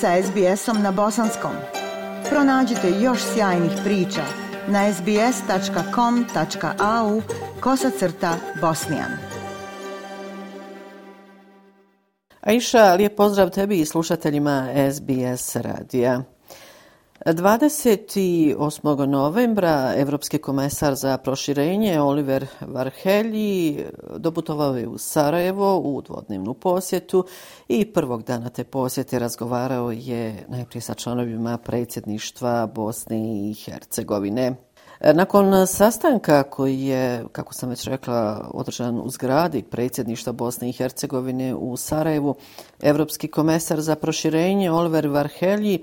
sa SBS-om na bosanskom. Pronađite još sjajnih priča na sbs.com.au kosacrta bosnijan. Aisha, lijep pozdrav tebi i slušateljima SBS radija. 28. novembra Evropski komesar za proširenje Oliver Varhelji dobutovao je u Sarajevo u dvodnevnu posjetu i prvog dana te posjete razgovarao je najprije sa članovima predsjedništva Bosne i Hercegovine. Nakon sastanka koji je, kako sam već rekla, održan u zgradi predsjedništva Bosne i Hercegovine u Sarajevu, Evropski komesar za proširenje Oliver Varhelji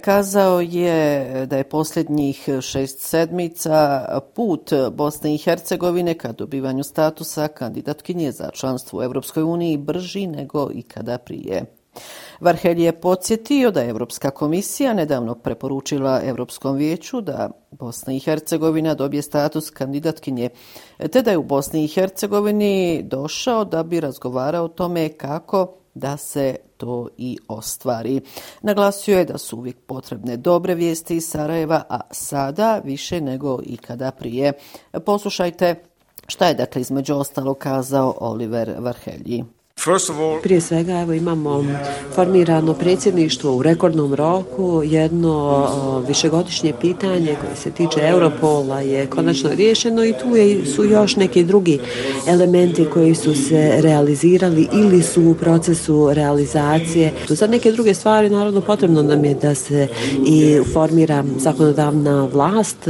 Kazao je da je posljednjih šest sedmica put Bosne i Hercegovine ka dobivanju statusa kandidatkinje za članstvo u Evropskoj uniji brži nego ikada prije. Varhelj je podsjetio da je Evropska komisija nedavno preporučila Evropskom vijeću da Bosna i Hercegovina dobije status kandidatkinje, te da je u Bosni i Hercegovini došao da bi razgovarao o tome kako da se to i ostvari. Naglasio je da su uvijek potrebne dobre vijesti iz Sarajeva, a sada više nego ikada prije. Poslušajte šta je dakle između ostalo kazao Oliver Varhelji. Prije svega evo imamo formirano predsjedništvo u rekordnom roku, jedno višegodišnje pitanje koje se tiče Europola je konačno riješeno i tu je, su još neki drugi elementi koji su se realizirali ili su u procesu realizacije. Tu sad neke druge stvari naravno potrebno nam je da se i formira zakonodavna vlast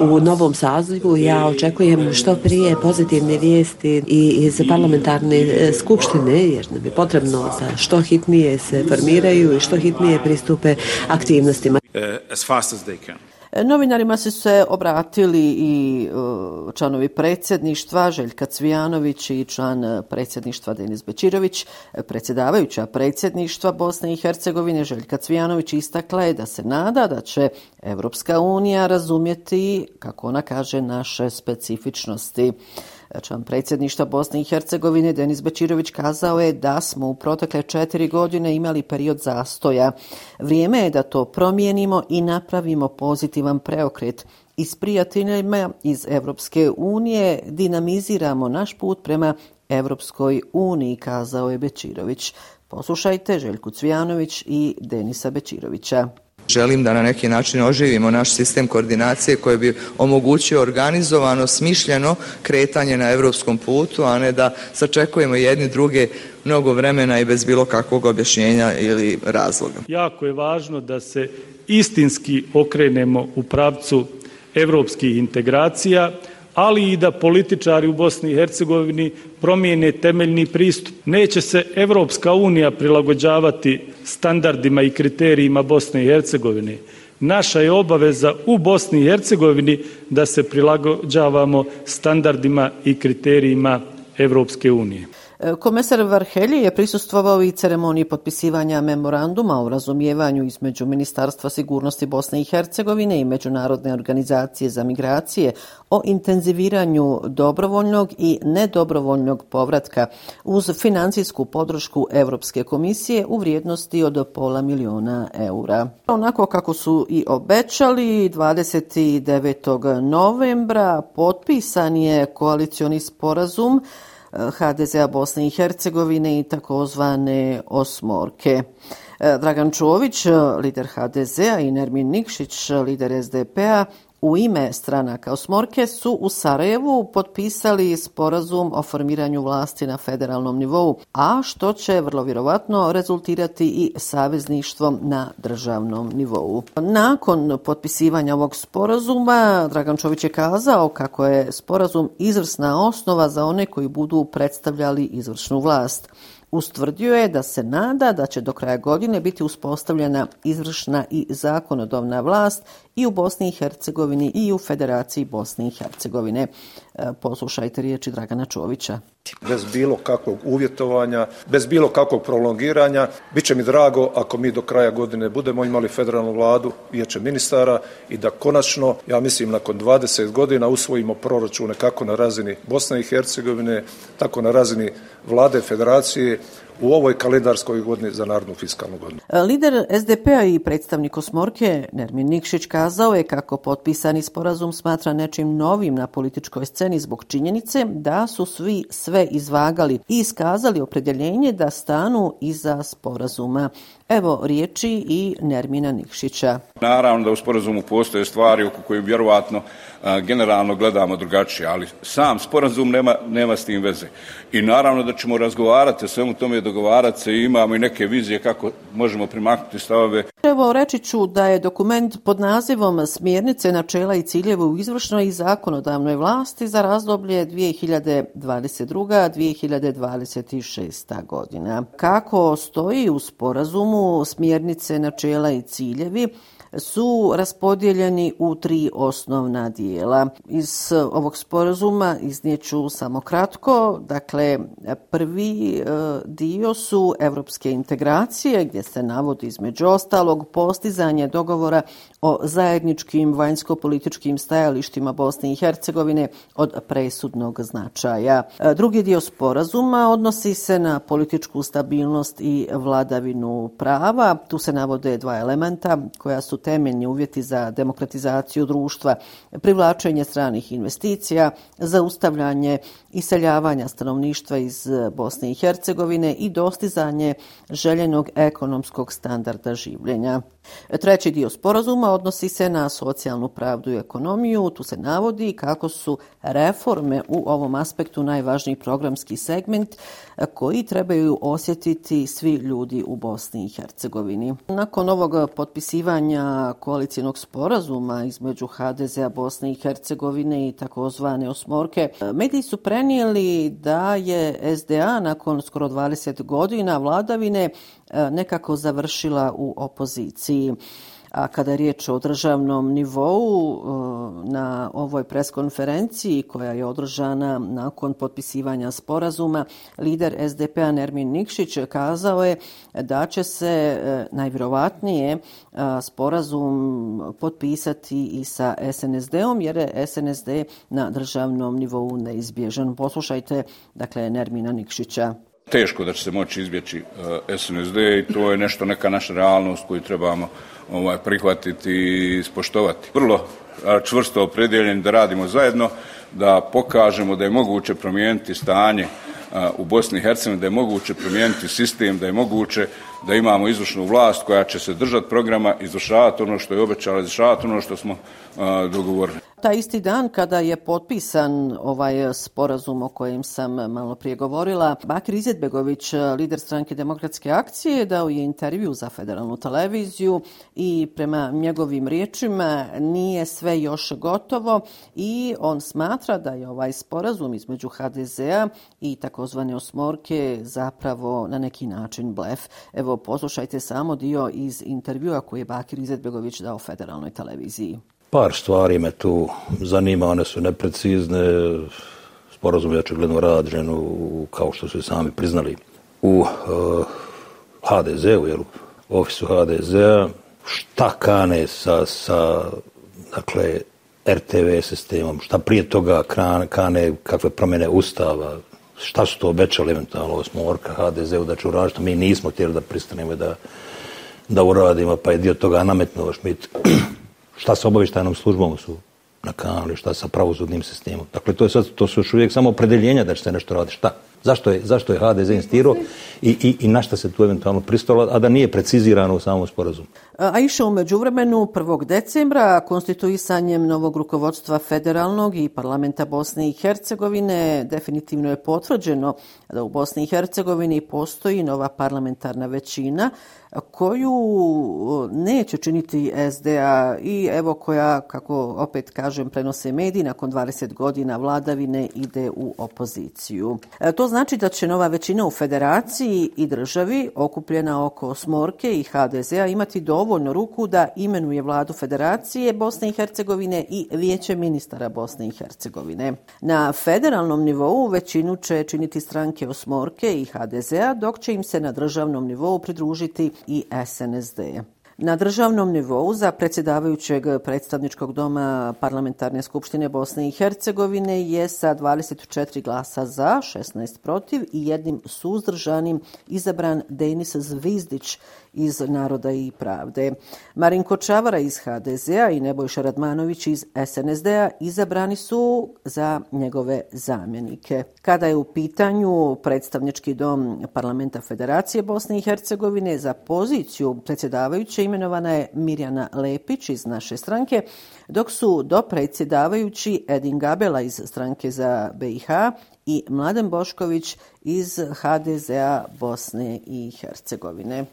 u novom sazivu. Ja očekujem što prije pozitivne vijesti i iz parlamentarne e, skupštine jer nam je potrebno da što hitnije se formiraju i što hitnije pristupe aktivnostima. Uh, as fast as they can. Novinarima se se obratili i e, članovi predsjedništva Željka Cvijanović i član e, predsjedništva Denis Bečirović. Predsjedavajuća predsjedništva Bosne i Hercegovine Željka Cvijanović istakla je da se nada da će Evropska unija razumjeti, kako ona kaže, naše specifičnosti. Član predsjedništa Bosne i Hercegovine Denis Bečirović kazao je da smo u protekle četiri godine imali period zastoja. Vrijeme je da to promijenimo i napravimo pozitivan preokret. I s prijateljima iz Evropske unije dinamiziramo naš put prema Evropskoj uniji, kazao je Bečirović. Poslušajte Željku Cvijanović i Denisa Bečirovića. Želim da na neki način oživimo naš sistem koordinacije koji bi omogućio organizovano, smišljeno kretanje na evropskom putu, a ne da sačekujemo jedni druge mnogo vremena i bez bilo kakvog objašnjenja ili razloga. Jako je važno da se istinski okrenemo u pravcu evropskih integracija, ali i da političari u Bosni i Hercegovini promijene temeljni pristup. Neće se Evropska unija prilagođavati standardima i kriterijima Bosne i Hercegovine. Naša je obaveza u Bosni i Hercegovini da se prilagođavamo standardima i kriterijima Evropske unije. Komesar Varhelji je prisustvovao i ceremoniji potpisivanja memoranduma o razumijevanju između Ministarstva sigurnosti Bosne i Hercegovine i Međunarodne organizacije za migracije o intenziviranju dobrovoljnog i nedobrovoljnog povratka uz financijsku podršku Evropske komisije u vrijednosti od pola miliona eura. Onako kako su i obećali, 29. novembra potpisan je koalicioni sporazum HDZ-a Bosne i Hercegovine i takozvane osmorke. E, Dragan Čović, lider HDZ-a i Nermin Nikšić, lider SDP-a, u ime stranaka Osmorke su u Sarajevu potpisali sporazum o formiranju vlasti na federalnom nivou, a što će vrlo vjerovatno rezultirati i savezništvom na državnom nivou. Nakon potpisivanja ovog sporazuma, Dragan Čović je kazao kako je sporazum izvrsna osnova za one koji budu predstavljali izvršnu vlast. Ustvrdio je da se nada da će do kraja godine biti uspostavljena izvršna i zakonodavna vlast i u Bosni i Hercegovini i u Federaciji Bosne i Hercegovine. E, poslušajte riječi Dragana Čovića. Bez bilo kakvog uvjetovanja, bez bilo kakvog prolongiranja, bit će mi drago ako mi do kraja godine budemo imali federalnu vladu, vijeće ministara i da konačno, ja mislim, nakon 20 godina usvojimo proračune kako na razini Bosne i Hercegovine, tako na razini vlade federacije u ovoj kalendarskoj godini za narodnu fiskalnu godinu. E, lider SDP-a i predstavnik Osmorke, Nermin Nikšić, kazao je kako potpisani sporazum smatra nečim novim na političkoj sceni zbog činjenice da su svi sve izvagali i iskazali opredjeljenje da stanu iza sporazuma. Evo riječi i Nermina Nikšića. Naravno da u sporazumu postoje stvari oko koje vjerovatno generalno gledamo drugačije, ali sam sporazum nema, nema s tim veze. I naravno da ćemo razgovarati o svemu tome i dogovarati se i imamo i neke vizije kako možemo primaknuti stavove. Evo reći ću da je dokument pod nazivom Smjernice načela i ciljeva u izvršnoj i zakonodavnoj vlasti za razdoblje 2022-2026. godina. Kako stoji u sporazumu smjernice načela i ciljevi, su raspodijeljeni u tri osnovna dijela. Iz ovog sporazuma iznijeću samo kratko. Dakle, prvi e, dio su evropske integracije gdje se navodi između ostalog postizanje dogovora o zajedničkim vanjsko-političkim stajalištima Bosne i Hercegovine od presudnog značaja. E, drugi dio sporazuma odnosi se na političku stabilnost i vladavinu prava. Tu se navode dva elementa koja su temeljni uvjeti za demokratizaciju društva, privlačenje stranih investicija, zaustavljanje iseljavanja stanovništva iz Bosne i Hercegovine i dostizanje željenog ekonomskog standarda življenja. Treći dio sporazuma odnosi se na socijalnu pravdu i ekonomiju. Tu se navodi kako su reforme u ovom aspektu najvažniji programski segment koji trebaju osjetiti svi ljudi u Bosni i Hercegovini. Nakon ovog potpisivanja koalicijenog sporazuma između HDZ-a Bosne i Hercegovine i takozvane osmorke, mediji su prenijeli da je SDA nakon skoro 20 godina vladavine e, nekako završila u opoziciji. A kada je riječ o državnom nivou e, na ovoj preskonferenciji koja je održana nakon potpisivanja sporazuma, lider SDP-a Nermin Nikšić kazao je da će se e, najvjerovatnije e, sporazum potpisati i sa SNSD-om jer je SNSD na državnom nivou neizbježan. Poslušajte, dakle, Nermina Nikšića teško da će se moći izbjeći eh, SNSD i to je nešto neka naša realnost koju trebamo ovaj, prihvatiti i ispoštovati. Vrlo eh, čvrsto opredjeljen da radimo zajedno, da pokažemo da je moguće promijeniti stanje eh, u Bosni i Hercegovini, da je moguće promijeniti sistem, da je moguće da imamo izvršnu vlast koja će se držati programa, izvršavati ono što je obećala, izvršavati ono što smo dogovorili. Ta isti dan kada je potpisan ovaj sporazum o kojem sam malo prije govorila, Bakir Izetbegović, lider stranke demokratske akcije, dao je intervju za federalnu televiziju i prema njegovim riječima nije sve još gotovo i on smatra da je ovaj sporazum između HDZ-a i takozvane osmorke zapravo na neki način blef. Evo, poslušajte samo dio iz intervjua koji je Bakir Izetbegović dao federalnoj televiziji. Par stvari me tu zanima, one su neprecizne, sporazum je očigledno rađen u, kao što su sami priznali, u eh, uh, HDZ-u, jel, u ofisu HDZ-a, šta kane sa, sa dakle, RTV sistemom, šta prije toga kane, kane kakve promjene ustava, šta su to obećali eventualno osmorka HDZ-u da će uražiti, mi nismo htjeli da pristanemo da, da uradimo, pa je dio toga nametnuo Šmit šta sa obavištajnom službom su na kanalu, šta sa pravosudnim sistemom. Dakle, to, je sad, to su još uvijek samo opredeljenja da će se nešto raditi. Šta? Zašto je, zašto je HDZ instirao i, i, i na šta se tu eventualno pristalo, a da nije precizirano u samom sporazumu? A iše umeđu vremenu 1. decembra konstituisanjem novog rukovodstva federalnog i parlamenta Bosne i Hercegovine definitivno je potvrđeno da u Bosni i Hercegovini postoji nova parlamentarna većina koju neće činiti SDA i evo koja, kako opet kažem, prenose mediji nakon 20 godina vladavine ide u opoziciju. E, to znači da će nova većina u federaciji i državi okupljena oko Smorke i HDZ-a imati dovoljno ruku da imenuje vladu federacije Bosne i Hercegovine i vijeće ministara Bosne i Hercegovine. Na federalnom nivou većinu će činiti stranke Osmorke i HDZ-a, dok će im se na državnom nivou pridružiti i SNSD. Na državnom nivou za predsjedavajućeg predstavničkog doma Parlamentarne skupštine Bosne i Hercegovine je sa 24 glasa za, 16 protiv i jednim suzdržanim izabran Denis Zvizdić iz Naroda i pravde. Marinko Čavara iz HDZ-a i Nebojša Radmanović iz SNSD-a izabrani su za njegove zamjenike. Kada je u pitanju predstavnički dom Parlamenta Federacije Bosne i Hercegovine za poziciju predsjedavajuće imenovana je Mirjana Lepić iz naše stranke, dok su do predsjedavajući Edin Gabela iz stranke za BiH i Mladen Bošković iz HDZ-a Bosne i Hercegovine.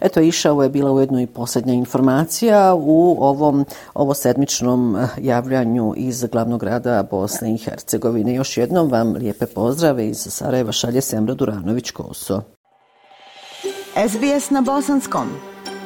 Eto, iša, ovo je bila ujedno i posljednja informacija u ovom ovo sedmičnom eh, javljanju iz glavnog grada Bosne i Hercegovine. Još jednom vam lijepe pozdrave iz Sarajeva šalje Semra Duranović-Koso. SBS na Bosanskom.